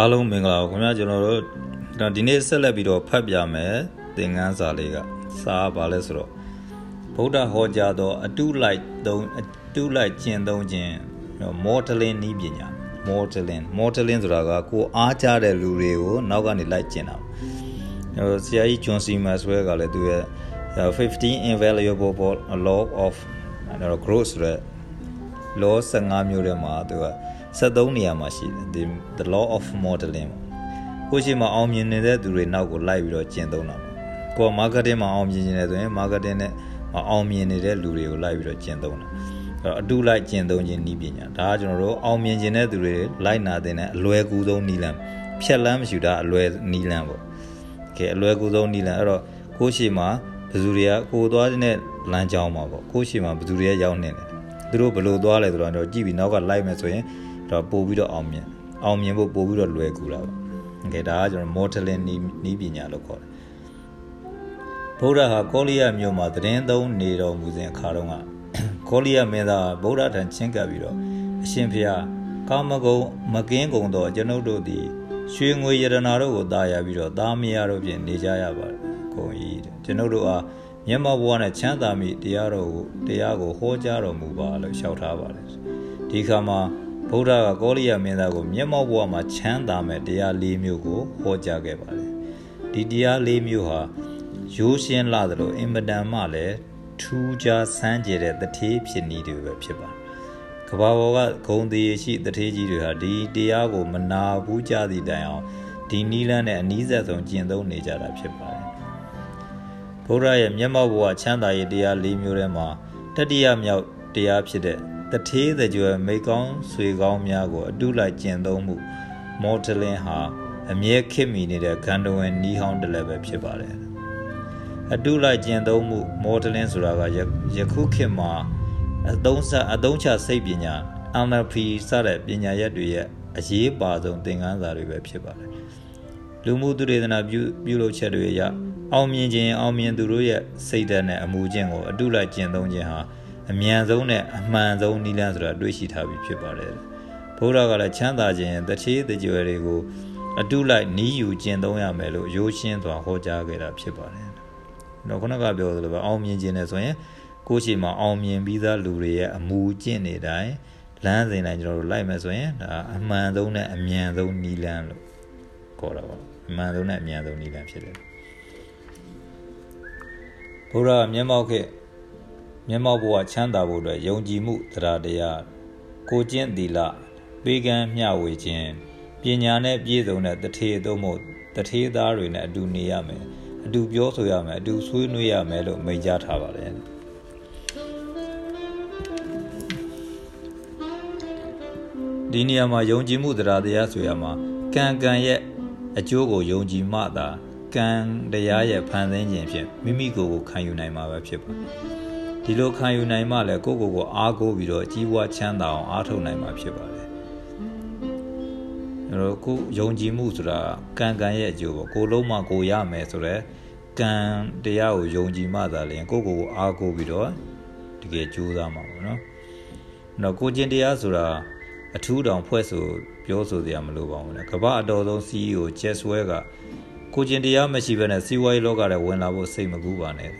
အားလုံးမင်္ဂလာပါခင်ဗျာကျွန်တော်တို့ဒီနေ့ဆက်လက်ပြီးတော့ဖတ်ပြမယ်သင်ခန်းစာလေးကစာပါလဲဆိုတော့ဗုဒ္ဓဟောကြားသောအတုလိုက်သုံးအတုလိုက်ကျင့်သုံးခြင်းမော်ဒလင်းနည်းပညာမော်ဒလင်းမော်ဒလင်းဆိုတာကကိုအားကြတဲ့လူတွေကိုနောက်ကနေလိုက်ကျင့်တာဟိုဆရာကြီးဂျွန်စီမတ်ဆွဲကလည်းသူရဲ့15 invaluable law of growth ဆိုတဲ့ law 15မျိုးထဲမှာသူက 73နေရာမှာရှိတယ် the law of modeling ကိုရှိမှာအောင်မြင်နေတဲ့သူတွေနောက်ကိုလိုက်ပြီးတော့ကျင့်သုံးတာပေါ့ကိုက marketing မှာအောင်မြင်နေတယ်ဆိုရင် marketing နဲ့အောင်မြင်နေတဲ့လူတွေကိုလိုက်ပြီးတော့ကျင့်သုံးတာအဲ့တော့အတူလိုက်ကျင့်သုံးခြင်းနည်းပညာဒါကကျွန်တော်တို့အောင်မြင်ခြင်းတဲ့သူတွေလိုက်နာတဲ့အလွယ်ကူဆုံးနည်းလမ်းဖြက်လမ်းမရှိတာအလွယ်နည်းလမ်းပေါ့ကဲအလွယ်ကူဆုံးနည်းလမ်းအဲ့တော့ကိုရှိမှာဘယ်သူတွေကကိုသွားတဲ့လမ်းကြောင်းမှာပေါ့ကိုရှိမှာဘယ်သူတွေကရောက်နေတယ်သူတို့ဘယ်လိုသွားလဲဆိုတော့ကြည့်ပြီးနောက်ကလိုက်မယ်ဆိုရင် တော့ပို့ပြီးတော့အောင်မြင်အောင်မြင်ဖို့ပို့ပြီးတော့လွယ်ကူတာပေါ့โอเคဒါကကျွန်တော် modeling နီးပညာလို့ခေါ်တယ်ဗုဒ္ဓဟာကောလိယမြို့မှာသတင်းသုံးနေတော်မူစဉ်အခါတုန်းကကောလိယမင်းသားဗုဒ္ဓထံချင်းကပ်ပြီးတော့အရှင်ဖျားကာမဂုဏ်မကင်းကုန်သောကျွန်ုပ်တို့သည်ရွှေငွေယရနာတို့ကိုတာယာပြီးတော့သားမယားတို့ဖြင့်နေကြရပါတယ်ကုန်၏ကျွန်ုပ်တို့အားမျက်မှောက်ဘဝနဲ့ချမ်းသာမိတရားတော်ကိုတရားကိုဟောကြားတော်မူပါလို့လျှောက်ထားပါတယ်ဒီခါမှာ ဗုဒ္ဓကကောလိယမင်းသားကိုမျက်မှောက်ဘဝမှာချမ်းသာမဲ့တရား၄မျိုးကိုဟောကြားခဲ့ပါတယ်ဒီတရား၄မျိုးဟာရိုးရှင်းလာသလိုအင်မတန်မှလည်းထူးခြားဆန်းကျယ်တဲ့တထေးဖြစ်နည်းတွေပဲဖြစ်ပါတယ်ကဘာပေါ်ကဂုံသေးရှိတထေးကြီးတွေဟာဒီတရားကိုမနာဘူးကြသည့်တိုင်အောင်ဒီနီးလန်းနဲ့အနီးဆက်ဆုံးကျင့်သုံးနေကြတာဖြစ်ပါတယ်ဘုရားရဲ့မျက်မှောက်ဘဝချမ်းသာရေးတရား၄မျိုးထဲမှာတတိယမြောက်တရားဖြစ်တဲ့ တထေးသကြွယ်မိကောင်းဆွေကောင်းများကိုအတုလိုက်ကျင့်သုံးမှုမော်ဒလင်ဟာအမြဲခစ်မိနေတဲ့ဂန္ဓဝင်နီးဟောင်းတလည်းပဲဖြစ်ပါတယ်အတုလိုက်ကျင့်သုံးမှုမော်ဒလင်ဆိုတာကယခုခေတ်မှာအသုံးစအသုံးချစိတ်ပညာ NLP စတဲ့ပညာရက်တွေရဲ့အရေးပါဆုံးသင်ခန်းစာတွေပဲဖြစ်ပါတယ်လူမှုသူရေသနာပြုပြုလုပ်ချက်တွေအရအောင်မြင်ခြင်းအောင်မြင်သူတို့ရဲ့စိတ်ဓာတ်နဲ့အမှုချင်းကိုအတုလိုက်ကျင့်သုံးခြင်းဟာ အမြန်ဆုံးနဲ့အမှန်ဆုံးနည်းလမ်းဆိုတာတွေ့ရှိထားပြီးဖြစ်ပါတယ်ဘုရားကလည်းချမ်းသာခြင်းတချေးတကြွယ်တွေကိုအတုလိုက်နီးယူကျင့်သုံးရမယ်လို့ရိုးရှင်းစွာဟောကြားခဲ့တာဖြစ်ပါတယ်တော့ခုနကပြောသလိုပဲအောင်မြင်ခြင်းနဲ့ဆိုရင်ကိုရှိမှာအောင်မြင်ပြီးသားလူတွေရဲ့အမူကျင့်နေတိုင်းလမ်းစဉ်တိုင်းကျွန်တော်တို့လိုက်မယ်ဆိုရင်ဒါအမှန်ဆုံးနဲ့အမြန်ဆုံးနီးလန်းလို့ခေါ်တာပါအမှန်ဆုံးနဲ့အမြန်ဆုံးနီးလန်းဖြစ်တယ်ဘုရားမျက်မှောက်ခဲ့ မျက်မှောက်ဘဝချမ်းသာဖို့အတွက်ယုံကြည်မှုတရားတရားကိုကျင့်သီလပေးကမ်းမျှဝေခြင်းပညာနဲ့ပြည့်စုံတဲ့တထေသို့မဟုတ်တထေသားတွေနဲ့အတူနေရမယ်အတူပြောဆိုရမယ်အတူဆွေးနွေးရမယ်လို့မိန့်ကြားထားပါတယ်ဒီနေရာမှာယုံကြည်မှုတရားတရားဆိုရမှာကံကံရဲ့အကျိုးကိုယုံကြည်မှသာကံတရားရဲ့ဖန်ဆင်းခြင်းဖြင့်မိမိကိုယ်ကိုခံယူနိုင်မှာပဲဖြစ်ပါတယ် ဒီလိုခံယူနိုင်မှလည်းကိုယ့်ကိုယ်ကိုအားကိုးပြီးတော့ကြီးပွားချမ်းသာအောင်အားထုတ်နိုင်မှာဖြစ်ပါတယ်အဲတော့ကိုယုံကြည်မှုဆိုတာကံကံရဲ့အကျိုးပေါ့ကိုလုံးမှကိုရမယ်ဆိုတော့ကံတရားကိုယုံကြည်မှသာလျှင်ကိုယ့်ကိုယ်ကိုအားကိုးပြီးတော့တကယ်ကြိုးစားမှာပေါ့နော်အဲတော့ကိုကျင့်တရားဆိုတာအထူးတောင်ဖွဲ့ဆိုပြောဆိုစရာမလိုပါဘူးလေကမ္ဘာအတော်ဆုံး CEO Cheswell ကကိုကျင့်တရားမရှိဘဲနဲ့စီးပွားရေးလောကထဲဝင်လာဖို့စိတ်မကူးပါနဲ့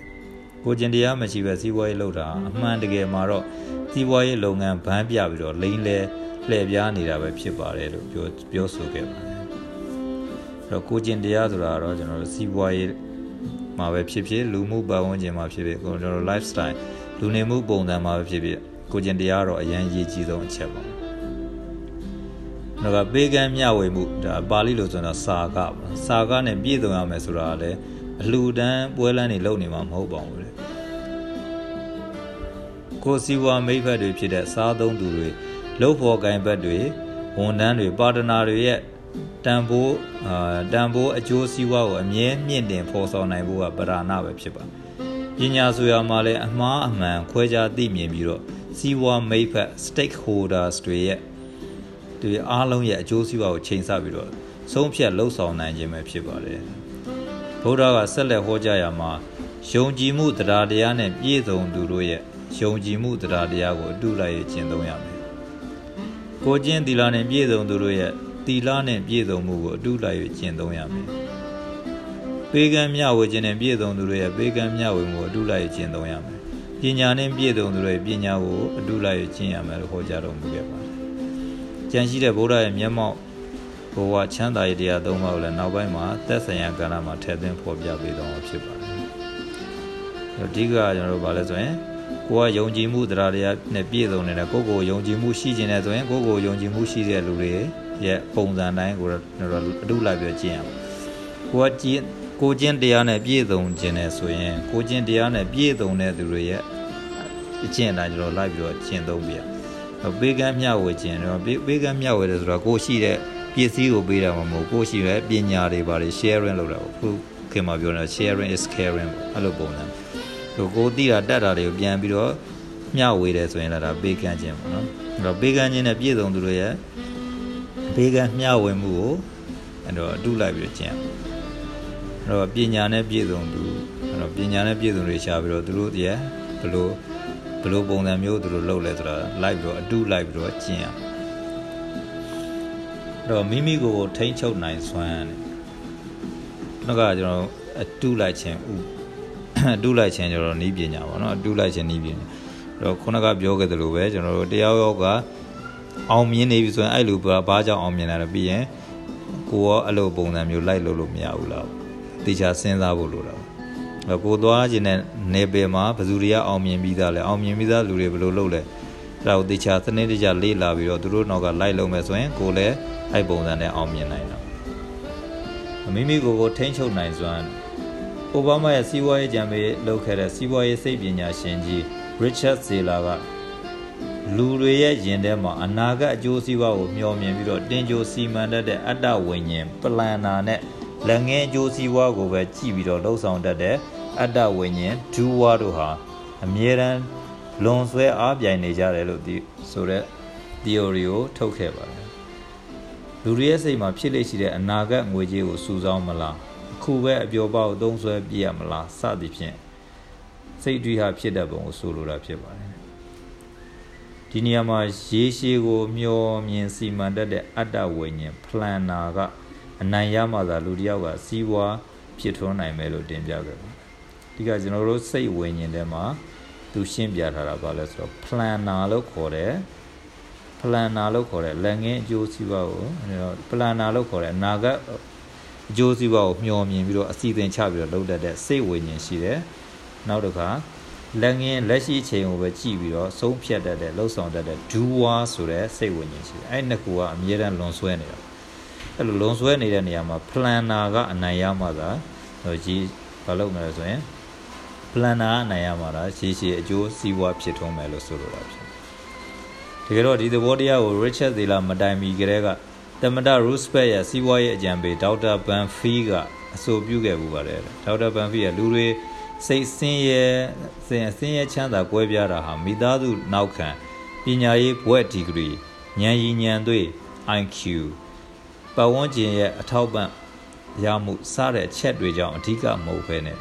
ကိုကျင်တရားမရှိပဲစီးပွားရေးလုပ်တာအမှန်တကယ်မှာတော့စီးပွားရေးလုပ်ငန်းဗန်းပြပြီးတော့လိမ့်လဲလှည့်ပြားနေတာပဲဖြစ်ပါတယ်လို့ပြောပြောဆိုခဲ့ပါတယ်အဲ့တော့ကိုကျင်တရားဆိုတာတော့ကျွန်တော်တို့စီးပွားရေးမှာပဲဖြစ်ဖြစ်လူမှုပတ်ဝန်းကျင်မှာဖြစ်ဖြစ်ကျွန်တော်တို့ lifestyle လူနေမှုပုံစံမှာပဲဖြစ်ဖြစ်ကိုကျင်တရားတော့အရန်ရည်ကြီးဆုံးအချက်ပါတော့ပေးကမ်းမျှဝေမှုဒါပါဠိလိုဆိုတော့စာကပါစာကနဲ့ပြည့်စုံရမယ်ဆိုတာလည်းအလှူဒန်းပွဲလန်းတွေလုပ်နေမှာမဟုတ်ပါဘူးလေ ကိုစီဝါမိဖက်တွေဖြစ်တဲ့စားသုံးသူတွေလှုပ်ဖော်ကင်ဘက်တွေဝန်ထမ်းတွေပါတနာတွေရဲ့တန်ဖိုးအာတန်ဖိုးအကျိုးစီးပွားကိုအမြဲမြင့်တင်ဖော်ဆောင်နိုင်ဖို့ကပဓာနာပဲဖြစ်ပါပညာဆိုရမှာလည်းအမှားအမှန်ခွဲခြားသိမြင်ပြီးတော့စီးပွားမိဖက် stakeholders တွေရဲ့ဒီအားလုံးရဲ့အကျိုးစီးပွားကိုချိန်ဆပြီးတော့ဆုံးဖြတ်လှုပ်ဆောင်နိုင်ခြင်းပဲဖြစ်ပါတယ်ဗုဒ္ဓကဆက်လက်ဟောကြားရမှာယုံကြည်မှုတရားတရားနဲ့ပြည့်စုံသူတို့ရဲ့ ယုံကြည်မှုတရားတရားကိုအတုလိုက်ရကျင့်သုံးရမယ်။ကိုကျင့်သီလနဲ့ပြည့်စုံသူတို့ရဲ့တီလနဲ့ပြည့်စုံမှုကိုအတုလိုက်၍ကျင့်သုံးရမယ်ပေးကမ်းမျှဝေခြင်းနဲ့ပြည့်စုံသူတွေရဲ့ပေးကမ်းမျှဝေမှုကိုအတုလိုက်ကျင့်သုံးရမယ်ပညာနဲ့ပြည့်စုံသူတွေပညာကိုအတုလိုက်ကျင့်ရမယ်လို့ဟောကြားတော်မူခဲ့ပါတယ်ကြံရှိတဲ့ဗုဒ္ဓရဲ့မျက်မှောက်ဘဝချမ်းသာရေးတရားသုံးပါးကိုလည်းနောက်ပိုင်းမှာသက်ဆိုင်ရာကဏ္ဍမှာထည့်သွင်းဖော်ပြပေးတော်မှာဖြစ်ပါတယ်အဓိကကျွန်တော်တို့ဗာလဲဆိုရင် ကိုကယုံကြည်မှုတရားတရားနဲ့ပြည့်စုံနေတဲ့ကိုကိုယုံကြည်မှုရှိခြင်းနဲ့ဆိုရင်ကိုကိုယုံကြည်မှုရှိတဲ့လူတွေရဲ့ပုံစံတိုင်းကိုတော့အတုလိုက်ပြောကျင့်ရအောင်ကိုကကျင့်ကိုကျင့်တရားနဲ့ပြည့်စုံခြင်းနဲ့ဆိုရင်ကိုကျင့်တရားနဲ့ပြည့်စုံတဲ့သူတွေရဲ့အကျင့်အတိုင်းကျွန်တော်လိုက်ပြီးတော့ကျင့်သုံးပြပေးကမ်းမျှဝေခြင်းတော့ပေးကမ်းမျှဝေတယ်ဆိုတော့ကိုရှိတဲ့ပစ္စည်းကိုပေးတာမဟုတ်ကိုရှိတဲ့ပညာတွေပါလေ sharing လုပ်တာပေါ့ခုခင်မှာပြောနေတာ sharing is caring အဲ့လိုပုံစံ ကိုကိုသိတာတတ်တာတွေကိုပြန်ပြီးတော့မျှဝေတယ်ဆိုရင်လည်းဒါပေးကမ်းခြင်းပေါ့နော်အဲ့တော့ပေးကမ်းခြင်းနဲ့ပြည့်စုံသူတို့ရဲ့ပေးကမ်းမျှဝေမှုကိုအဲ့တော့အတုလိုက်ပြီးတော့ကျင့်အဲ့တော့ပညာနဲ့ပြည့်စုံသူအဲ့တော့ပညာနဲ့ပြည့်စုံတွေရှားပြီးတော့သူတို့ရဲ့ဘလို့ဘလို့ပုံစံမျိုးသူတို့လုပ်လဲဆိုတာလိုက်ပြီးတော့အတုလိုက်ပြီးတော့ကျင့်ရတော့မိမိကိုထိမ့်ချုပ်နိုင်စွမ်းတဲ့နောက်ကကျွန်တော်အတုလိုက်ခြင်းဥ အတုလိုက်ခြင်းကျွန်တော်နီးပညာပေါ့နော်အတုလိုက်ခြင်းနီးပညာတော့ခုနကပြောခဲ့သလိုပဲကျွန်တော်တို့တရားရောကအောင်မြင်နေပြီဆိုရင်အဲ့လိုဘာကြောင့်အောင်မြင်လာလဲပြီးရင်ကိုရောအဲ့လိုပုံစံမျိုးလိုက်လို့လို့မရဘူးလားတေချာစဉ်းစားဖို့လိုတာကိုသွားခြင်းနဲ့နေပယ်မှာဘယ်သူတွေကအောင်မြင်ပြီးသားလဲအောင်မြင်ပြီးသားလူတွေဘယ်လိုလုပ်လဲအဲ့ဒါကိုတေချာစနစ်တကျလေ့လာပြီးတော့သူတို့နောက်ကလိုက်လုံးမယ်ဆိုရင်ကိုလည်းအဲ့ပုံစံနဲ့အောင်မြင်နိုင်တာမိမိကိုယ်ကိုထိန်းချုပ်နိုင်စွမ်း အိုဘားမားရဲ့စီးပွားရေးကြံပေးလုပ်ခဲ့တဲ့စီးပွားရေးစိတ်ပညာရှင်ကြီး Richard Thaler ကလူတွေရဲ့ယင်ထဲမှာအနာဂတ်အကျိုးစီးပွားကိုမျှော်မြင်ပြီးတော့တင်ကြိုစီမံတတ်တဲ့အတ္တဝိညာဉ်ပလန်နာနဲ့လက်ငင်းအကျိုးစီးပွားကိုပဲကြည့်ပြီးတော့လှုပ်ဆောင်တတ်တဲ့အတ္တဝိညာဉ်ဒူဝါတို့ဟာအမြဲတမ်းလွန်ဆွဲအားပြိုင်နေကြတယ်လို့ဒီဆိုတဲ့ theory ကိုထုတ်ခဲ့ပါတယ်လူတွေရဲ့စိတ်မှာဖြစ်လိမ့်ရှိတဲ့အနာဂတ်ငွေကြေးကိုစုဆောင်းမလားအ ခုပဲအပျော်ပေါက်သုံးဆွဲပြရမလားစသည်ဖြင့်စိတ်တွေးဟာဖြစ်တဲ့ပုံကိုဆိုလိုတာဖြစ်ပါတယ်ဒီနေရာမှာရေရှည်ကို မျောမြင်စီမံတတ်တဲ့အတ္တဝိညာဉ် planner ကအနိုင်ရမှသာလူတယောက်ကစီးပွားဖြစ်ထွန်းနိုင်မယ်လို့တင်ပြခဲ့ပါတယ်ဒီကကျွန်တော်တို့စိတ်ဝိညာဉ်ထဲမှာသူရှင်းပြထားတာပါလဲဆိုတော့ planner လို့ခေါ်တယ် planner လို့ခေါ်တဲ့လက်ငင်းအကျိုးစီးပွားကို planner လို့ခေါ်တဲ့အနာဂတ် အကျိုးစီးပွားကိုမျှော်မြင်ပြီးတော့အစီအစဉ်ချပြီးတော့လုပ်တတ်တဲ့စိတ်ဝိညာဉ်ရှိတယ်နောက်တစ်ခါလက်ငင်းလက်ရှိအချိန်ကိုပဲကြည့်ပြီးတော့ဆုံးဖြတ်တတ်တဲ့လှုပ်ဆောင်တတ်တဲ့ doer ဆိုတဲ့စိတ်ဝိညာဉ်ရှိတယ်အဲ့နှစ်ခုကအမြဲတမ်းလွန်ဆွဲနေတာအဲ့လိုလွန်ဆွဲနေတဲ့နေရာမှာ planner ကအနိုင်ရမှသာဟိုကြီးဘာလုပ်မလဲဆိုရင် planner အနိုင်ရမှာလားရှည်ရှည်အကျိုးစီးပွားဖြစ်ထွန်းမယ်လို့ဆိုလိုတာဖြစ်တကယ်တော့ဒီသဘောတရားကို Richard Thaler မတိုင်မီကတည်းက တမတာ Roosevelt ရဲ့စီးပွားရေးအကြံပေးဒေါက်တာဘန်ဖီကအဆိုပြုခဲ့မှုပါတယ်ဒေါက်တာဘန်ဖီကလူတွေစိတ်ဆင်းရဲစင်ဆင်းရဲချမ်းသာကွဲပြားတာဟာမိသားစုနောက်ခံပညာရေးဘွဲ့ဒီဂရီဉာဏ်ရည်ဉာဏ်သွေး IQ ပတ်ဝန်းကျင်ရဲ့အထောက်ပံ့ရမှုစတဲ့အချက်တွေကြောင့်အဓိကမဟုတ်ဘဲနဲ့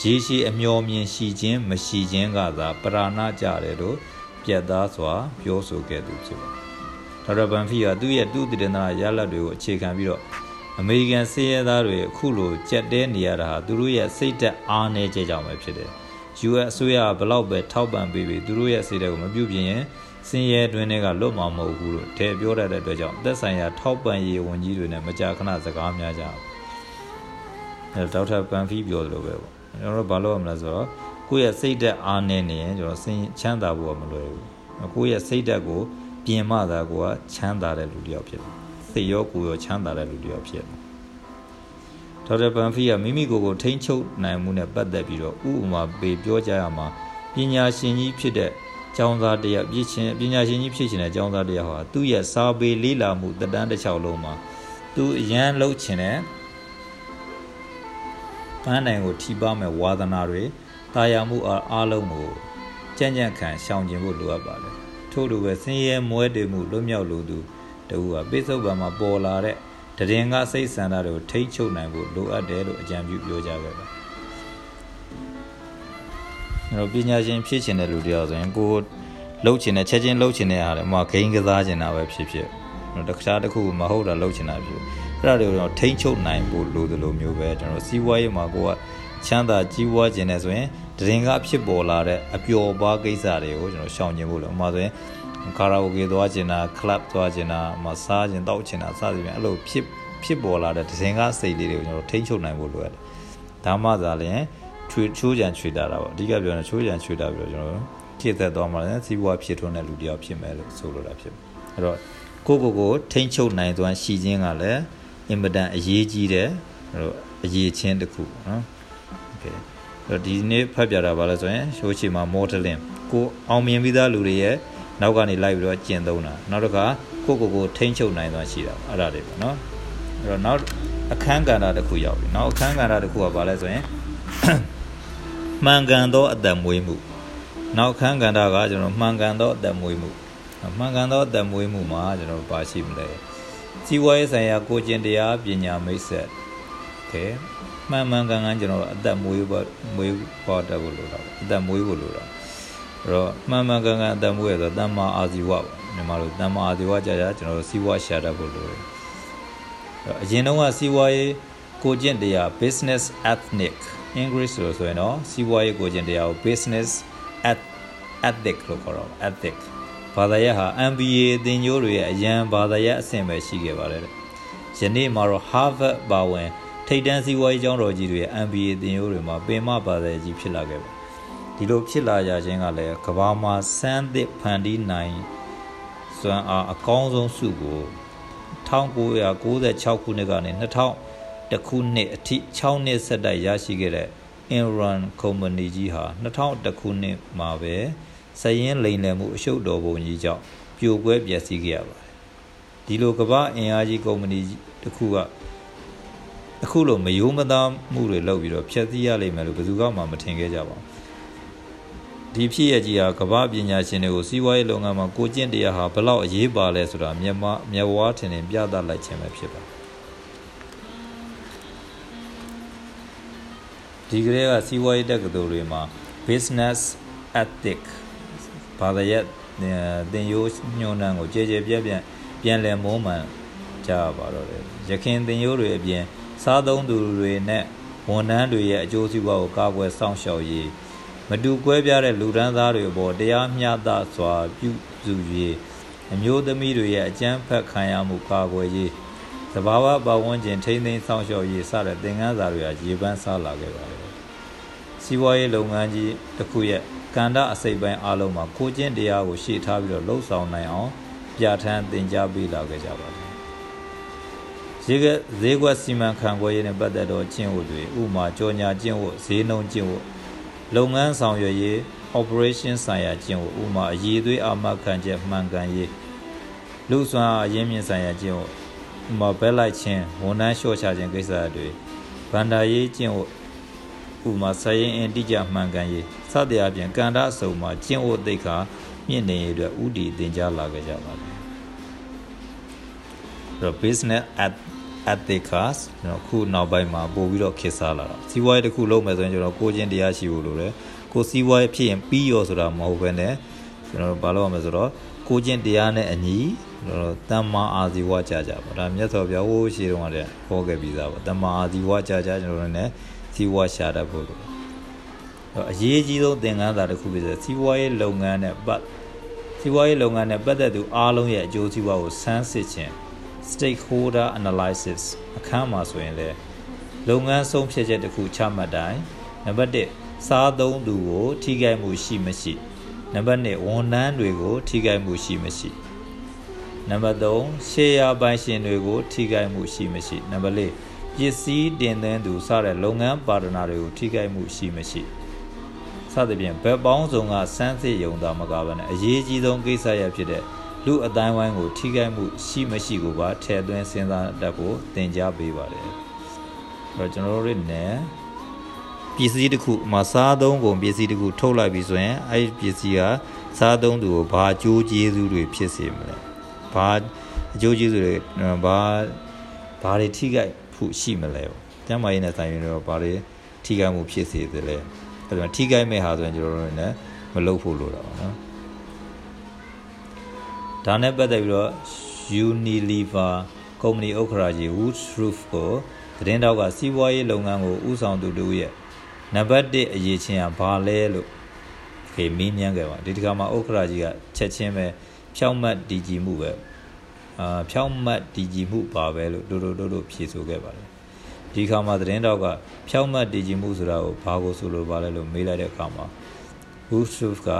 ရေရှည်အမျော်မြင်ရှိခြင်းမရှိခြင်းကသာပရာဏကြတယ်လို့ပြတ်သားစွာပြောဆိုခဲ့သူဖြစ်ပါတယ်။ ဒေါက်တာဘန်ဖီကသူ့ရဲ့သူ့တည်နာရလဒ်တွေကိုအခြေခံပြီးတော့အမေရိကန်စေရဲသားတွေအခုလိုကြက်တဲနေရတာဟာသူတို့ရဲ့စိတ်သက်အားနည်းချက်ကြောင့်ပဲဖြစ်တယ်။ US အစိုးရဘလောက်ပဲထောက်ပံ့ပေးပြီးသူတို့ရဲ့စိတ်သက်ကိုမပြုတ်ပြင်းရင်စင်ရဲတွင်တွေကလွတ်မှာမဟုတ်ဘူးလို့ထဲပြောတတ်တဲ့အတွက်ကြောင့်သက်ဆိုင်ရာထောက်ပံ့ရေးဝန်ကြီးတွေနဲ့မကြာခဏစကားများကြအောင်။အဲဒေါက်တာပန်ဖီပြောသလိုပဲပေါ့။ကျွန်တော်တို့ဘာလို့ရမလဲဆိုတော့ကိုယ့်ရဲ့စိတ်သက်အားနည်းနေရင်ကျွန်တော်စင်ချမ်းသာဖို့မလွယ်ဘူး။ကိုယ့်ရဲ့စိတ်သက်ကို ပြင်မှသာကိုကချမ်းသာတဲ့လူတစ်ယောက်ဖြစ်တယ်စိတ်ရောကိုယ်ရောချမ်းသာတဲ့လူတစ်ယောက်ဖြစ်တယ်ဒေါက်တာပန်ဖီကမိမိကိုယ်ကိုထိန်းချုပ်နိုင်မှုနဲ့ပတ်သက်ပြီးတော့ဥပမာပေးပြောကြရမှာပညာရှင်ကြီးဖြစ်တဲ့ကျောင်းသားတယောက်ပြည့်ချင်းပညာရှင်ကြီးဖြစ်ချင်တဲ့ကျောင်းသားတယောက်ဟာသူ့ရဲ့စာပေလေးလာမှုတတန်းတစ်ချောင်းလုံးမှာသူအရန်လှုပ်ချင်တဲ့ပန်းနိုင်ကိုထိပါမဲ့ဝါသနာတွေတာယာမှုအားလုံးကိုကြံ့ကြံ့ခံရှောင်ကျင်ဖို့လိုအပ်ပါတယ် ထို့လိုပဲဆင်းရဲမွဲတေမှုလွတ်မြောက်လိုသူတူကပိဿုပံမှာပေါ်လာတဲ့တရင်ကစိတ်ဆန္ဒတွေကိုထိ ंछ ချုပ်နိုင်ဖို့လိုအပ်တယ်လို့အကြံပြုပြောကြခဲ့ပါအဲ့တော့ပညာရှင်ဖြစ်ချင်တဲ့လူတယောက်ဆိုရင်ကိုလှုပ်ချင်တဲ့ချက်ချင်းလှုပ်ချင်တဲ့ဟာလည်းမှာဂိမ်းကစားချင်တာပဲဖြစ်ဖြစ်တခြားတစ်ခုမဟုတ်တာလုပ်ချင်တာဖြစ်အဲ့ဒါတွေကိုတော့ထိမ့်ချုပ်နိုင်ဖို့လိုသလိုမျိုးပဲကျွန်တော်စီးပွားရေးမှာကိုကချမ်းသာကြီးပွားခြင်းနဲ့ဆိုရင် တရင်ကဖြစ်ပေါ်လာတဲ့အပျော်ပါးကိစ္စတွေကိုကျွန်တော်ရှောင်ကျင်ဖို့လို့အမှဆိုရင်ကာရာအိုကေသွားချင်တာကလပ်သွားချင်တာမစားချင်တောက်ချင်တာစသဖြင့်အဲ့လိုဖြစ်ဖြစ်ပေါ်လာတဲ့တရင်ကစိတ်လေးတွေကိုကျွန်တော်ထိမ့်ချုပ်နိုင်ဖို့လိုရတယ်ဒါမှသာလျှင်ချွေချိုးကြံချွေတာတာပေါ့အဓိကပြောရင်ချိုးကြံချွေတာပြီးတော့ကျွန်တော်ဖြည့်သက်သွားမှလည်းစီးပွားဖြစ်ထွန်းတဲ့လူတယောက်ဖြစ်မယ်လို့ဆိုလိုတာဖြစ်အဲ့တော့ကိုကိုကိုထိမ့်ချုပ်နိုင်သွမ်းရှိခြင်းကလည်းအင်မတန်အရေးကြီးတယ်အဲ့တော့အရေးချင်းတစ်ခုနော်โอเคအဲ့ တော့ဒီနေ့ဖတ်ပြတာပါလဲဆိုရင်ရှိုးချီမှာ modeling ကိုအောင်မြင်ပြီးသားလူတွေရဲ့နောက်ကနေလိုက်ပြီးတော့ကျင့်သုံးတာနောက်တစ်ခါကိုကိုကိုထိမ့်ချုပ်နိုင်သွမ်းရှိတာအဲ့ဒါတွေပေါ့နော်အဲ့တော့နောက်အခန်းကဏ္ဍတစ်ခုရောက်ပြီနောက်အခန်းကဏ္ဍတစ်ခုကဘာလဲဆိုရင်မှန်ကန်သောအသက်မွေးမှုနောက်ခန်းကဏ္ဍကကျွန်တော်မှန်ကန်သောအသက်မွေးမှုမှန်ကန်သောအသက်မွေးမှုမှာကျွန်တော်ပါရှိမလဲစီဝါရေးဆိုင်ရာကိုကျင့်တရားပညာမိတ်ဆက်ကဲ မှန်မှန်ကန်ကန်ကျွန်တော်အသက်မွေးဖို့မွေးပေါ်တက်ဖို့လိုတာအသက်မွေးဖို့လိုတာအဲ့တော့မှန်မှန်ကန်ကန်အသက်မွေးရဆိုတမ္မာအာဇီဝပေါ့မြန်မာလိုတမ္မာအာဇီဝကြကြကျွန်တော်စီဝါရှာတတ်ဖို့လိုတယ်အဲ့အရင်တုန်းကစီဝါရေးကိုကျင့်တရား business ethnic English လို့ဆိုရင်တော့စီးပွားရေးကိုကျင့်တရားကို business ethic လို့ခေါ်တော့ ethic ဘာသာရပ်ဟာ MBA သင်ရိုးတွေရဲ့အရန်ဘာသာရပ်အဆင့်ပဲရှိခဲ့ပါတယ်။ယနေ့မှာတော့ Harvard ပါဝင် ထိပ်တန်းစီးပွားရေးကျောင်းတော်ကြီးတွေရဲ့ MBA သင်ရိုးတွေမှာပင်မဘာသာရပ်ကြီးဖြစ်လာခဲ့ပါဒီလိုဖြစ်လာရခြင်းကလည်းကဘာမှာစမ်းသစ်ဖန်တီးနိုင်စွမ်းအားအကောင်းဆုံးစုကို1996ခုနှစ်ကနေ2000တခုနှစ်အထိ6နှစ်ဆက်တိုက်ရရှိခဲ့တဲ့ Enron Company ကြီးဟာ2001ခုနှစ်မှာပဲစရင်လိန်လည်မှုအရှုပ်တော်ပုံကြီးကြောင့်ပြိုကွဲပျက်စီးခဲ့ရပါတယ်။ဒီလိုကမ္ဘာအင်အားကြီးကုမ္ပဏီတစ်ခုက အခုလိုမယိုးမသားမှုတွေလုပ်ပြီးတော့ဖျက်ဆီးရလိမ့်မယ်လို့ဘယ်သူမှမထင်ခဲ့ကြပါဘူး။ဒီဖြစ်ရကြီးဟာကမ္ဘာပညာရှင်တွေကိုစီးပွားရေးလုပ်ငန်းမှာကိုကျင့်တရားဟာဘလောက်အရေးပါလဲဆိုတာမြန်မာမြဝါထင်ထင်ပြသလိုက်ခြင်းပဲဖြစ်ပါတယ်ဒီကလေးကစီးပွားရေးတက္ကသိုလ်တွေမှာ business ethic ဘာသာရပ်သင်ရိုးညွှန်းနှံကိုကြဲကြဲပြန့်ပြန့်ပြန်လည်မုံမှန်ကြပါတော့တယ်ရခင်သင်ရိုးတွေအပြင် စားသုံးသူတွေနဲ့ဝန်ထမ်းတွေရဲ့အကျိုးစီးပွားကိုကာကွယ်စောင့်ရှောက်ရေးမတူကွဲပြားတဲ့လူဒန်းသားတွေအပေါ်တရားမျှတစွာပြုစုရေးအမျိုးသမီးတွေရဲ့အကြမ်းဖက်ခံရမှုကာကွယ်ရေးသဘာဝပတ်ဝန်းကျင်ထိန်းသိမ်းဆောင်ရှောက်ရေးစတဲ့သင်ခန်းစာတွေဟာရေပန်းစားလာခဲ့ပါတယ်စီးပွားရေးလုပ်ငန်းကြီးတစ်ခုရဲ့ကန္တာအစိပ်ပိုင်းအလုံးမှာကိုကျင့်တရားကိုရှေ့ထားပြီးတော့လှုပ်ဆောင်နိုင်အောင်ပြဋ္ဌာန်းသင်ကြားပေးလာခဲ့ကြပါတယ် ဈေးကဈေးကွက်စီမံခန့်ခွဲရေးနဲ့ပတ်သက်သောကျင့်ဝတ်တွေဥမာကြော်ညာကျင့်ဝတ်ဈေးနှုန်းကျင့်ဝတ်လုပ်ငန်းဆောင်ရွက်ရေး operation ဆိုင်ရာကျင့်ဝတ်ဥမာအရေးသွေးအာမခံချက်မှန်ကန်ရေးလူစွမ်းအရင်းမြင့်ဆိုင်ရာကျင့်ဝတ်ဥမာဘက်လိုက်ခြင်းဝန်ထမ်းလျှော့ချခြင်းကိစ္စတွေဗန္ဒာရေးကျင့်ဝတ်ဥမာဆရင်အင်တိကျမှန်ကန်ရေးစသည်အပြင်ကန္တာအစုံမှာကျင့်ဝတ်သိက္ခာမြင့်နေရတဲ့ဥတီသင်ကြားလာခဲ့ကြပါတယ်တော့ business at ethics ကျွန်တော်ခုနောက်ပိုင်းမှာပို့ပြီးတော့ခေတ်စားလာတာစီးပွားရေးတစ်ခုလုပ်မယ်ဆိုရင်ကျွန်တော်ကိုချင်းတရားရှိဖို့လိုတယ်ကိုစီးပွားရေးဖြစ်ရင်ပြီးရောဆိုတာမဟုတ်ဘဲနဲ့ကျွန်တော်ဘာလုပ်ရမလဲဆိုတော့ကိုချင်းတရားနဲ့အညီကျွန်တော်တမ္မာအာဇီဝကြကြပါဒါမြတ်စွာဘုရားဟိုးရှိတော့ကတည်းကဟောခဲ့ပြီးသားပါတမ္မာအာဇီဝကြကြကျွန်တော်တို့လည်းစီးပွားရှာတတ်ဖို့လိုအရေးကြီးဆုံးသင်ခန်းစာတစ်ခုဖြစ်တဲ့စီးပွားရေးလုပ်ငန်းနဲ့ပတ်စီးပွားရေးလုပ်ငန်းနဲ့ပတ်သက်သူအားလုံးရဲ့အကျိုးစီးပွားကိုစမ်းစစ်ခြင်း stakeholder analysis အခန်းမှာဆိုရင်လေလုပ်ငန်းဆုံးဖြတ်ချက်တစ်ခုချမှတ်တိုင်းနံပါတ်1စားသုံးသူကိုထိခိုက်မှုရှိမရှိနံပါတ်2ဝန်ထမ်းတွေကိုထိခိုက်မှုရှိမရှိနံပါတ်3ရှေးယာပိုင်ရှင်တွေကို ထိခိုက်မှုရှိမရှိနံပါတ်4ပစ္စည်းတင်သွင်းသူစတဲ့လုပ်ငန်းပါဒနာတွေကိုထိခိုက်မှုရှိမရှိစသဖြင့်ဘက်ပေါင်းစုံကစမ်းစစ်ယုံတာမကဘဲနဲ့အရေးကြီးဆုံးကိစ္စရဖြစ်တဲ့ လူအတိုင်းဝိုင်းကို ထိခိုက်မှုရှိမရှိကိုပါထည့်သွင်းစဉ်းစားတတ်ဖို့သင်ကြားပေးပါတယ်။အဲ့တော့ကျွန်တော်တို့နဲ့ပစ္စည်းတစ်ခုမှာစားသုံးကုန်ပစ္စည်းတစ်ခုထုတ်လိုက်ပြီဆိုရင်အဲ့ဒီပစ္စည်းကစားသုံးသူကိုဘာအကျိုးကျေးဇူးတွေဖြစ်စေမလဲ။ဘာအကျိုးကျေးဇူးတွေဘာဘာတွေထိခိုက်ဖို့ရှိမလဲ။ကျမ်းမာရေးနဲ့ဆိုင်ရင်တော့ဘာတွေထိခိုက်မှုဖြစ်စေသလဲ။အဲ့ဒါထိခိုက်မဲ့ဟာဆိုရင်ကျွန်တော်တို့လည်းမလုပ်ဖို့လိုတာပါနော်။ ဒါနဲ့ပတ်သက်ပြီးတော့ Unilever ကုမ္ပဏီဥက္ကရာကြီး Woodruff ကိုသတင်းတောက်ကစီးပွားရေးလုပ်ငန်းကိုဥဆောင်သူတို့ရဲ့နံပါတ်1အရေးချင်းကဘာလဲလို့ခေမင်းမြန်းခဲ့ပါဒီတခါမှာဥက္ကရာကြီးကချက်ချင်းပဲဖြောင်းမှတ်တည်ကြည်မှုပဲအာဖြောင်းမှတ်တည်ကြည်မှုပါပဲလို့တို့တို့တို့ဖြေဆိုခဲ့ပါတယ်ဒီခါမှာသတင်းတောက်ကဖြောင်းမှတ်တည်ကြည်မှုဆိုတာကိုဘာကိုဆိုလိုပါလဲလို့မေးလိုက်တဲ့အခါမှာ Woodruff က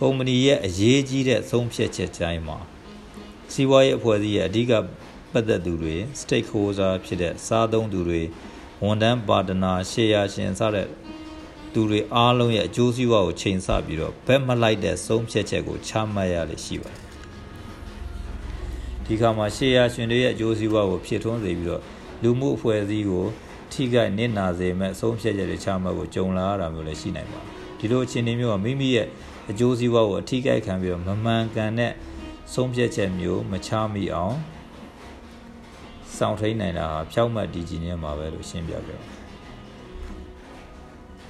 ကုမ္ပဏီရဲ့အရေးကြီးတဲ့ဆုံးဖြတ်ချက်တိုင်းမှာစီးပွားရေးအဖွဲ့အစည်းရဲ့အဓိကပတ်သက်သူတွေ stakeholder ဖြစ်တဲ့စားသုံးသူတွေဝန်ထမ်းပါတနာရှေ့ရရှင်စတဲ့သူတွေအားလုံးရဲ့အကျိုးစီးပွားကိုချိန်ဆပြီးတော့ဘက်မလိုက်တဲ့ဆုံးဖြတ်ချက်ကိုချမှတ်ရလိမ့်ရှိပါတယ်ဒီခါမှာရှေ့ရရှင်တွေရဲ့အကျိုးစီးပွားကိုဖြစ်ထွန်းစေပြီးတော့လူမှုအဖွဲ့အစည်းကိုထိခိုက်နစ်နာစေမဲ့ဆုံးဖြတ်ချက်တွေချမှတ်ကိုကြုံလာရတာမျိုးလည်းရှိနိုင်ပါတယ်ဒီလိုအခြေအနေမျိုးကမိမိရဲ့ အကျိုးစီးပွားကိုအထိခိုက်ခံပြီးတော့မမှန်ကန်တဲ့ဆုံးဖြတ်ချက်မျိုးမချမိအောင်စောင့်ထိန်နိုင်တာဟာဖြောက်မှတ်ဒီဂျီနဲ့မှာပဲလို့ရှင်းပြခဲ့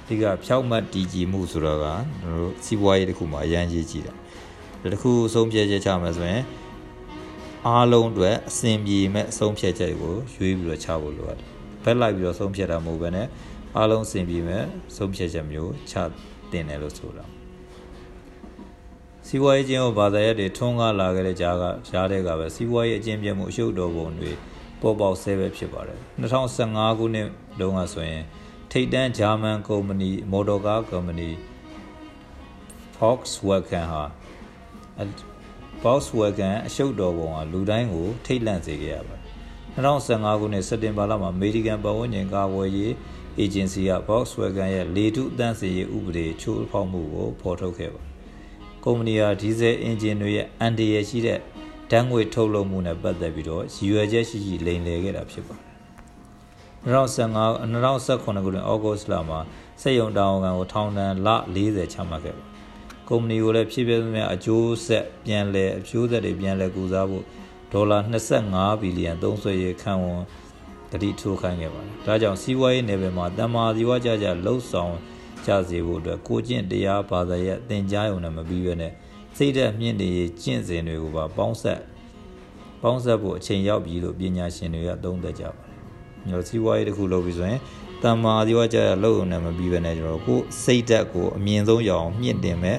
ဒီကဖြောက်မှတ်ဒီဂျီမှုဆိုတော့ကတို့စီးပွားရေးတစ်ခုမှာအရန်ကြီးကြည့်တာတစ်ခုဆုံးဖြတ်ချက်ချမယ်ဆိုရင်အားလုံးအတွက်အဆင်ပြေမဲ့ဆုံးဖြတ်ချက်ကိုရွေးပြီးတော့ချဖို့လိုရတယ်ဘက်လိုက်ပြီးတော့ဆုံးဖြတ်တာမဟုတ်ဘဲနဲ့အားလုံးအဆင်ပြေမဲ့ဆုံးဖြတ်ချက်မျိုးချတင်တယ်လို့ဆိုတာ စီးပွားရေးချင်းကိုဘာသာရပ်တွေထွန်းကားလာခဲ့တဲ့ကြားကကြားတဲ့ကပဲစီးပွားရေးအကျင့်ပြမှုအရှုပ်တော်ပုံတွေပေါ်ပေါက်ဆဲပဲဖြစ်ပါတယ်2015ခုနှစ်တုန်းကဆိုရင်ထိတ်တန့်ဂျာမန်ကုမ္ပဏီမော်တော်ကားကုမ္ပဏီ Volkswagen ဟာ Volkswagen အရှုပ်တော်ပုံဟာလူတိုင်းကိုထိတ်လန့်စေခဲ့ရပါတယ်2015ခုနှစ်စက်တင်ဘာလမှာအမေရိကန်ပတ်ဝန်းကျင်ကာကွယ်ရေးအေဂျင်စီက Volkswagen ရဲ့လေထုအသန့်စင်ရေးဥပဒေချိုးဖောက်မှုကိုဖော်ထုတ်ခဲ့ပါတယ် ကုမ္ပဏီဟာဒီဇယ်အင်ဂျင်တွေရဲ့အန်တရယ်ရှိတဲ့ဓာတ်ငွေထုတ်လုပ်မှုနဲ့ပတ်သက်ပြီးတော့ရည်ရွယ်ချက်ရှိရှိလိမ်လည်ခဲ့တာဖြစ်ပါတယ်2015 2019ခုနှစ်ဩဂုတ်လမှာစက်ရုံတာဝန်ခံကိုထောင်ဒဏ်လ40ချမှတ်ခဲ့ပါကုမ္ပဏီကိုလည်းဖြည့်ပြည့်မြအကျိုးဆက်ပြန်လည်အကျိုးဆက်တွေပြန်လည်ကူစားဖို့ဒေါ်လာ25ဘီလီယံသုံးစွဲရေးခံဝန်တတိထိုးခိုင်းခဲ့ပါတယ်။ဒါကြောင့်စီးပွားရေးနယ်ပယ်မှာတမာစီဝါကြကြလှုပ်ဆောင် ကြစေဖို့အတွက်ကိုကျင့်တရားဘာသာရပ်သင်ကြားရုံနဲ့မပြီးဘဲနဲ့စိတ်ဓာတ်မြင့်နေကျင့်စဉ်တွေကိုပါပေါင်းဆက်ပေါင်းဆက်ဖို့အချိန်ရောက်ပြီလို့ပညာရှင်တွေကသုံးသပ်ကြပါတယ်။ညောစီးပွားရေးတစ်ခုလုပ်ပြီးဆိုရင်တမ္မာဒီဝကြရလုပ်ုံနဲ့မပြီးပဲနဲ့ကျွန်တော်ကိုစိတ်ဓာတ်ကိုအမြင့်ဆုံးရအောင်မြင့်တင်မဲ့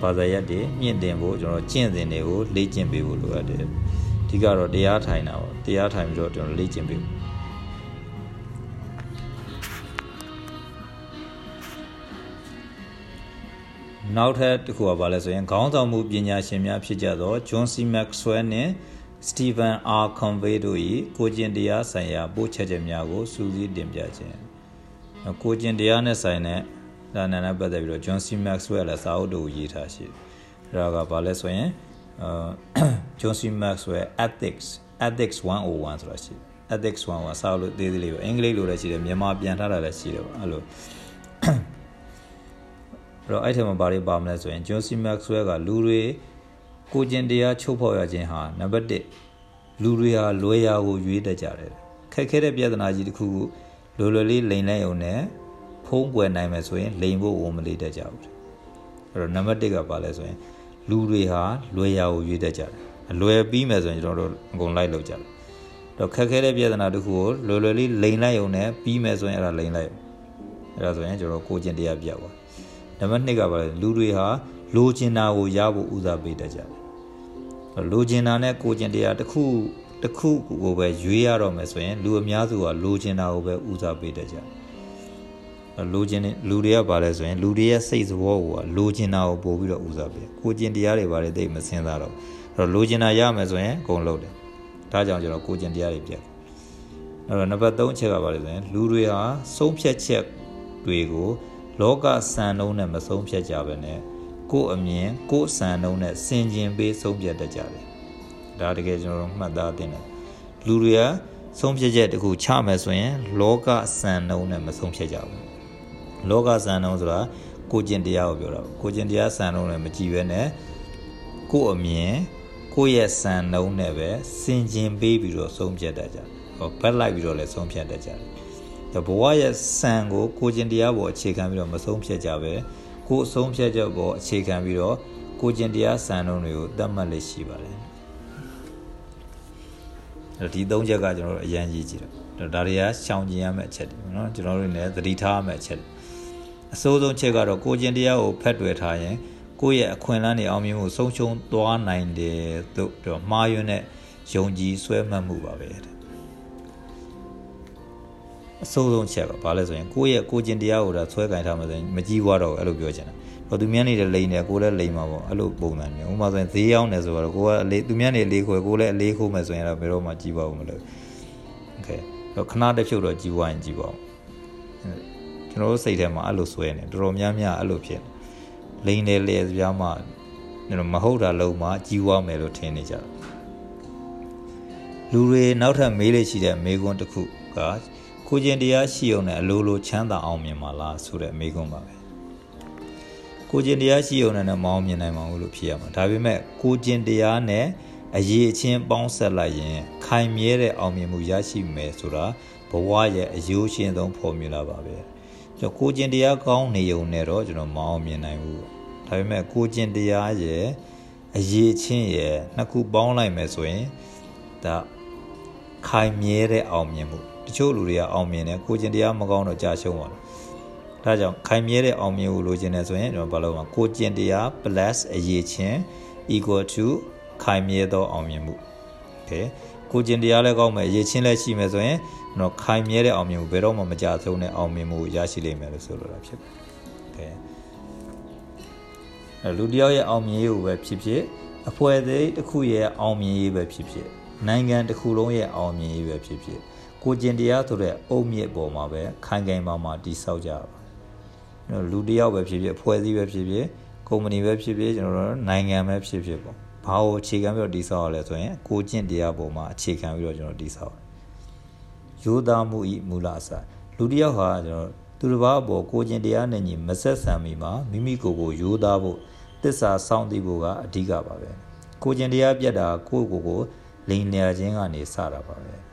ဘာသာရပ်တွေမြင့်တင်ဖို့ကျွန်တော်ကျင့်စဉ်တွေကိုလေ့ကျင့်ပေးဖို့လိုအပ်တယ်။ဒီကတော့တရားထိုင်တာပေါ့တရားထိုင်ပြီးတော့ကျွန်တော်လေ့ကျင့်ပေးဖို့ နောက်ထပ်တစ်ခုကဘာလဲဆိုရင်ခေါင်းဆောင်မှုပညာရှင်များဖြစ်ကြသော John C. Maxwell နဲ့ Stephen R. Conway တို့၏ကိုကျင်တရားဆိုင်ရာပို့ချက်ချက်များကိုစူးစီးတင်ပြခြင်းကိုကျင်တရားနဲ့ဆိုင်တဲ့ဒါနနဲ့ပတ်သက်ပြီးတော့ John C. Maxwell လည်းစာအုပ်တို့ရေးထားရှိတယ်။ဒါကဘာလဲဆိုရင်အာ John C. Maxwell Ethics Ethics 101ဆိုတာရှိတယ် Ethics 101စာအုပ်လို့သေးသေးလေးပဲအင်္ဂလိပ်လိုလည်းရှိတယ်မြန်မာပြန်ထားတာလည်းရှိတယ်ပေါ့အဲ့လို အဲ့တော့အဲ့ထက်မှာဘာတွေပါမလဲဆိုရင် John C. Maxwell ကလူတွေကိုကျင်တရားချုပ်ဖောက်ရခြင်းဟာနံပါတ်1လူတွေဟာလွယ်ရာကိုရွေးတတ်ကြတယ်ခက်ခဲတဲ့ပြဿနာကြီးတစ်ခုခုလိုလိုလေးလိန်လိုက်ုံနဲ့ဖုံးကွယ်နိုင်မယ်ဆိုရင်လိန်ဖို့ဝန်မလေးတတ်ကြဘူးအဲ့တော့နံပါတ်1ကပါလဲဆိုရင်လူတွေဟာလွယ်ရာကိုရွေးတတ်ကြတယ်အလွယ်ပြီးမယ်ဆိုရင်ကျွန်တော်တို့အကုန်လိုက်လုပ်ကြတယ်တော့ခက်ခဲတဲ့ပြဿနာတစ်ခုကိုလွယ်လွယ်လေးလိန်လိုက်ုံနဲ့ပြီးမယ်ဆိုရင်အဲ့ဒါလိန်လိုက်အဲ့ဒါဆိုရင်ကျွန်တော်ကိုကျင်တရားပြပါ နံပါတ်2ကပါလဲလူတွေဟာလိုချင်တာကိုရဖို့ဦးစားပေးတတ်ကြတယ်လိုချင်တာနဲ့ကိုကျင်တရားတစ်ခုတစ်ခုကိုပဲရွေးရတော့မယ်ဆိုရင် လူအများစုကလိုချင်တာကိုပဲဦးစားပေးတတ်ကြတယ်လိုချင်တဲ့လူတွေကပါလဲဆိုရင်လူတွေရဲ့စိတ်သဘောကိုလိုချင်တာကိုပို့ပြီးတော့ဦးစားပေးကိုကျင်တရားတွေပါတယ်တိတ်မစင်စားတော့အဲ့တော့လိုချင်တာရမယ်ဆိုရင်အကုန်လုပ်တယ်ဒါကြောင့်ကျွန်တော်ကိုကျင်တရားတွေပြတ်အဲ့တော့နံပါတ်3ချက်ကပါလဲဆိုရင်လူတွေဟာဆုံးဖြတ်ချက်တွေကို လောကစံနှုန်းနဲ့မဆုံးဖြတ်ကြဘဲနဲ့ကိုယ်အမြင်ကိုယ်စံနှုန်းနဲ့စင်ကျင်ပေးဆုံးဖြတ်တတ်ကြတယ်ဒါတကယ်ကျွန်တော်မှတ်သားသင့်တယ်လူတွေကဆုံးဖြတ်ချက်တခုချမယ်ဆိုရင် လောကစံနှုန်းနဲ့မဆုံးဖြတ်ကြဘူးလောကစံနှုန်းဆိုတာကိုကျင့်တရားကိုပြောတာကိုကျင့်တရားစံနှုန်းနဲ့မကြည့်ပဲနဲ့ကို့အမြင်ကိုယ့်ရဲ့စံနှုန်းနဲ့ပဲစင်ကျင်ပေးပြီးတော့ဆုံးဖြတ်တတ်ကြတယ်ဟောဘက်လိုက်ပြီးတော့လည်းဆုံးဖြတ်တတ်ကြတယ် ဒါဘဝရဲ့ဆံကိုကိုကျင်တရားပေါ်အခြေခံပြီးတော့မဆုံးဖြတ်ကြပဲကိုအဆုံးဖြတ်ချက်ပေါ်အခြေခံပြီးတော့ကိုကျင်တရားဆံလုံးတွေကိုသတ်မှတ်လက်ရှိပါတယ်အဲ့ဒီ၃ချက်ကကျွန်တော်တို့အရင်ရေးကြည့်တော့ဒါတွေကရှောင်ကျင်ရမယ့်အချက်တွေနော်ကျွန်တော်တို့လည်းသတိထားရမယ့်အချက်တွေအစိုးဆုံးချက်ကတော့ကိုကျင်တရားကိုဖက်တွယ်ထားရင်ကိုယ့်ရဲ့အခွင့်အလမ်းတွေအောင်မြင်မှုဆုံးရှုံးသွားနိုင်တယ်လို့ပြောမှားယွင်းတဲ့ယုံကြည်ဆွဲမှတ်မှုပါပဲတဲ့ အစိုးဆုံးချက်ပါဘာလဲဆိုရင်ကိုယ့်ရဲ့ကိုကျင်တရားကိုဒါဆွဲကင်ထားမှဆိုရင်မကြီးွားတော့အဲ့လိုပြောချင်တာဟိုသူများနေတဲ့လိန်တယ်ကိုလည်းလိန်မှာပေါ့အဲ့လိုပုံစံမျိုးဥပမာဆိုရင်ဈေးရောက်နေဆိုတော့ကိုကအလေးသူများနေလေးခွဲကိုလည်းအလေးခိုးမယ်ဆိုရင်တော့ဘယ်တော့မှကြီးပါဘူးမလို့โอเคတော့ခဏတစ်ဖြုတ်တော့ကြီးွားရင်ကြီးပါအောင်ကျွန်တော်တို့စိတ်ထဲမှာအဲ့လိုဆွဲနေတော်တော်များများအဲ့လိုဖြစ်လိန်တယ်လေပြားမှမဟုတ်တာလုံးမှကြီးွားမယ်လို့ထင်နေကြတယ်လူတွေနောက်ထပ်မေးလို့ရှိတဲ့မေးခွန်းတစ်ခုက ကိုကျင်တရားရှိုံနဲ့အလိုလိုချမ်းသာအောင်မြင်ပါလားဆိုတဲ့မေးခွန်းပါပဲကိုကျင်တရားရှိုံနဲ့မအောင်မြင်နိုင်ပါဘူးလို့ဖြစ်ရမှာဒါပေမဲ့ကိုကျင်တရားနဲ့အရေးအချင်းပေါင်းဆက်လိုက်ရင်ခိုင်မြဲတဲ့အောင်မြင်မှုရရှိမယ်ဆိုတာဘဝရဲ့အယိုးရှင်ဆုံးဖော်မြူလာပါပဲကျွန်တော်ကိုကျင်တရားကောင်းနေုံနဲ့တော့ကျွန်တော်မအောင်မြင်နိုင်ဘူးဒါပေမဲ့ကိုကျင်တရားရဲ့အရေးချင်းရဲ့နှစ်ခုပေါင်းလိုက်မယ်ဆိုရင်ဒါခိုင်မြဲတဲ့အောင်မြင်မှု တချို့လူတွေကအောင်မြင်တယ်ကိုကျင်တရားမကောင်းတော့ကြာရှုံးသွားတယ်ဒါကြောင့်ခိုင်မြဲတဲ့အောင်မြင်မှုလိုချင်တယ်ဆိုရင်ကျွန်တော်ဘာလို့မှာကိုကျင်တရား plus အရေးချင်း equal to ခိုင်မြဲသောအောင်မြင်မှု okay ကိုကျင်တရားလည်းကောင်းမယ်အရေးချင်းလည်းရှိမယ်ဆိုရင်ကျွန်တော်ခိုင်မြဲတဲ့အောင်မြင်မှုဘယ်တော့မှမကြဆုံးတဲ့အောင်မြင်မှုရရှိလိမ့်မယ်လို့ဆိုလိုတာဖြစ်တယ် okay လူတယောက်ရဲ့အောင်မြင်ရေးကိုပဲဖြစ်ဖြစ်အဖွဲ့အစည်းတစ်ခုရဲ့အောင်မြင်ရေးပဲဖြစ်ဖြစ်နိုင်ငံတစ်ခုလုံးရဲ့အောင်မြင်ရေးပဲဖြစ်ဖြစ် ကိုကျင်တရားဆိုတဲ့အုံမြစ်ပေါ်မှာပဲခိုင်ခိုင်မာမာတည်ဆောက်ကြပါလူတယောက်ပဲဖြစ်ဖြစ်အဖွဲ့အစည်းပဲဖြစ်ဖြစ်ကုမ္ပဏီပဲဖြစ်ဖြစ်ကျွန်တော်တို့နိုင်ငံပဲဖြစ်ဖြစ်ပေါ့ဘာကိုအခြေခံပြီးတော့တည်ဆောက်ရလဲဆိုရင်ကိုကျင့်တရားပေါ်မှာအခြေခံပြီးတော့ကျွန်တော်တည်ဆောက်ရတယ်ရိုးသားမှုဤမူလအစလူတယောက်ဟာကျွန်တော်သူတစ်ပါးအပေါ်ကိုကျင့်တရားနဲ့ညီမဆက်ဆံမိမှာမိမိကိုယ်ကိုရိုးသားဖို့တစ္ဆာစောင့်သိဖို့ကအဓိကပါပဲကိုကျင့်တရားပြတ်တာကိုယ့်ကိုယ်ကိုလိန်နေခြင်းကနေစတာပါပဲ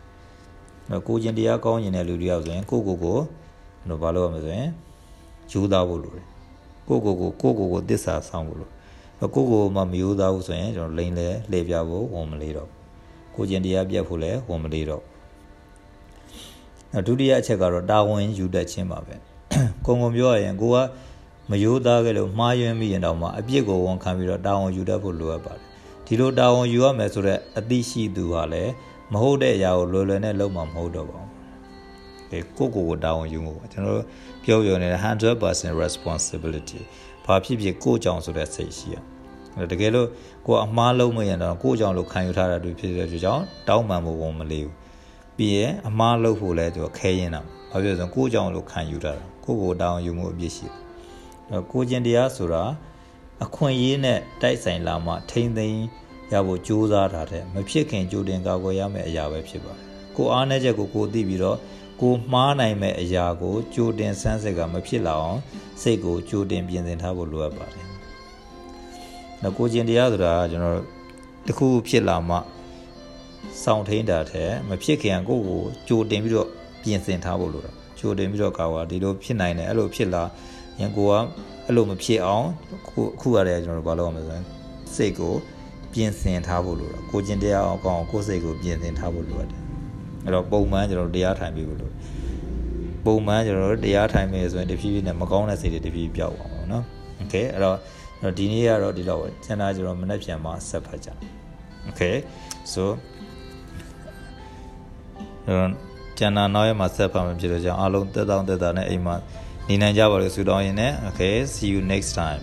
ကိုကျင်တရားကောင်းရင်တဲ့လူတယောက်ဆိုရင်ကိုကိုကိုတို့ဘာလို့ရမလဲဆိုရင်ယူသားဖို့လိုတယ်ကိုကိုကိုကိုကိုကိုတစ္ဆာဆောင်ဖို့လိုကိုကိုမှမယူသားဘူးဆိုရင်ကျွန်တော်လိန်လဲလှည့်ပြဖို့ဝန်မလေးတော့ကိုကျင်တရားပြတ်ဖို့လည်းဝန်မလေးတော့ဒုတိယအချက်ကတော့တာဝန်ယူတတ်ခြင်းပါပဲကုံကုံပြောရရင်ကိုကမယိုးသားခဲ့လို့မှားယွင်းမိရင်တော့မှအပြစ်ကိုဝန်ခံပြီးတော့တာဝန်ယူတတ်ဖို့လိုအပ်ပါတယ်ဒီလိုတာဝန်ယူရမယ်ဆိုတော့အသိရှိသူဟာလည်း မဟုတ်တဲ့အရာကိုလွယ်လွယ်နဲ့လုပ်မှာမဟုတ်တော့ပါဘူးဒီကိုကိုကိုတာဝန်ယူမှုကျွန်တော်တို့ပြောပြောနေတဲ့100% responsibility ဘာဖြစ်ဖြစ်ကိုကြောင်ဆိုတဲ့စိတ်ရှိရတကယ်လို့ကိုအမှားလုံးမရင်တော့ကိုကြောင်လို့ခံယူထားတာတွေ့ဖြစ်တဲ့ကြောင့်တောင်းပန်ဖို့ဝန်မလေးဘူးပြီးရင်အမှားလုပ်ဖို့လဲသူခဲရင်တာဘာဖြစ်လို့ဆိုကိုကြောင်လို့ခံယူထားတာကိုကိုတာဝန်ယူမှုအပြစ်ရှိတယ်ကိုကျင်တရားဆိုတာအခွင့်အရေးနဲ့တိုက်ဆိုင်လာမှထိမ့်သိမ်း ရဖို့ကြိုးစားတာတဲ့မဖြစ်ခင်ကြိုတင်ကာကွယ်ရမယ့်အရာပဲဖြစ်ပါတယ်ကိုအားနည်းချက်ကိုကိုသိပြီးတော့ကိုမှားနိုင်မဲ့အရာကိုကြိုတင်စမ်းစစ်ကမဖြစ်လာအောင်စိတ်ကိုကြိုတင်ပြင်ဆင်ထားဖို့လိုအပ်ပါတယ်။နောက်ကိုကျင်တရားဆိုတာကကျွန်တော်တခုဖြစ်လာမှစောင့်ထိန်တာတဲ့မဖြစ်ခင်ကိုကိုကြိုတင်ပြီးတော့ပြင်ဆင်ထားဖို့လိုတာကြိုတင်ပြီးတော့ကာဝါဒီလိုဖြစ်နိုင်တယ်အဲ့လိုဖြစ်လာရင်ကိုကအဲ့လိုမဖြစ်အောင်ခုအခုရတယ်ကျွန်တော်တို့ဘာလုပ်ရမလဲဆိုရင်စိတ်ကို ပြင်ဆင်ထားဖို့လိုတာကိုကျင်တရားအောင်ကောင်းကိုစိတ်ကိုပြင်ဆင်ထားဖို့လိုတယ်အဲ့တော့ပုံမှန်ကျွန်တော်တရားထိုင်ပြီးလို့ပုံမှန်ကျွန်တော်တို့တရားထိုင်မယ်ဆိုရင်တဖြည်းဖြည်းနဲ့မကောင်းတဲ့စိတ်တွေတဖြည်းဖြည်းပျောက်သွားမှာနော်โอเคအဲ့တော့ဒီနေ့ကတော့ဒီလောက်ပဲကျန်တာကျွန်တော်မနေ့ပြန်မှာဆက်ဖတ်ကြโอเค so အဲ့ကျန်တာနောက်ရမှာဆက်ဖတ်မှာဖြစ်လို့ကြောင့်အားလုံးတက်တောင့်တက်တာနဲ့အိမ်မှာနေနိုင်ကြပါလို့ဆုတောင်းရင်းနဲ့ okay see you next time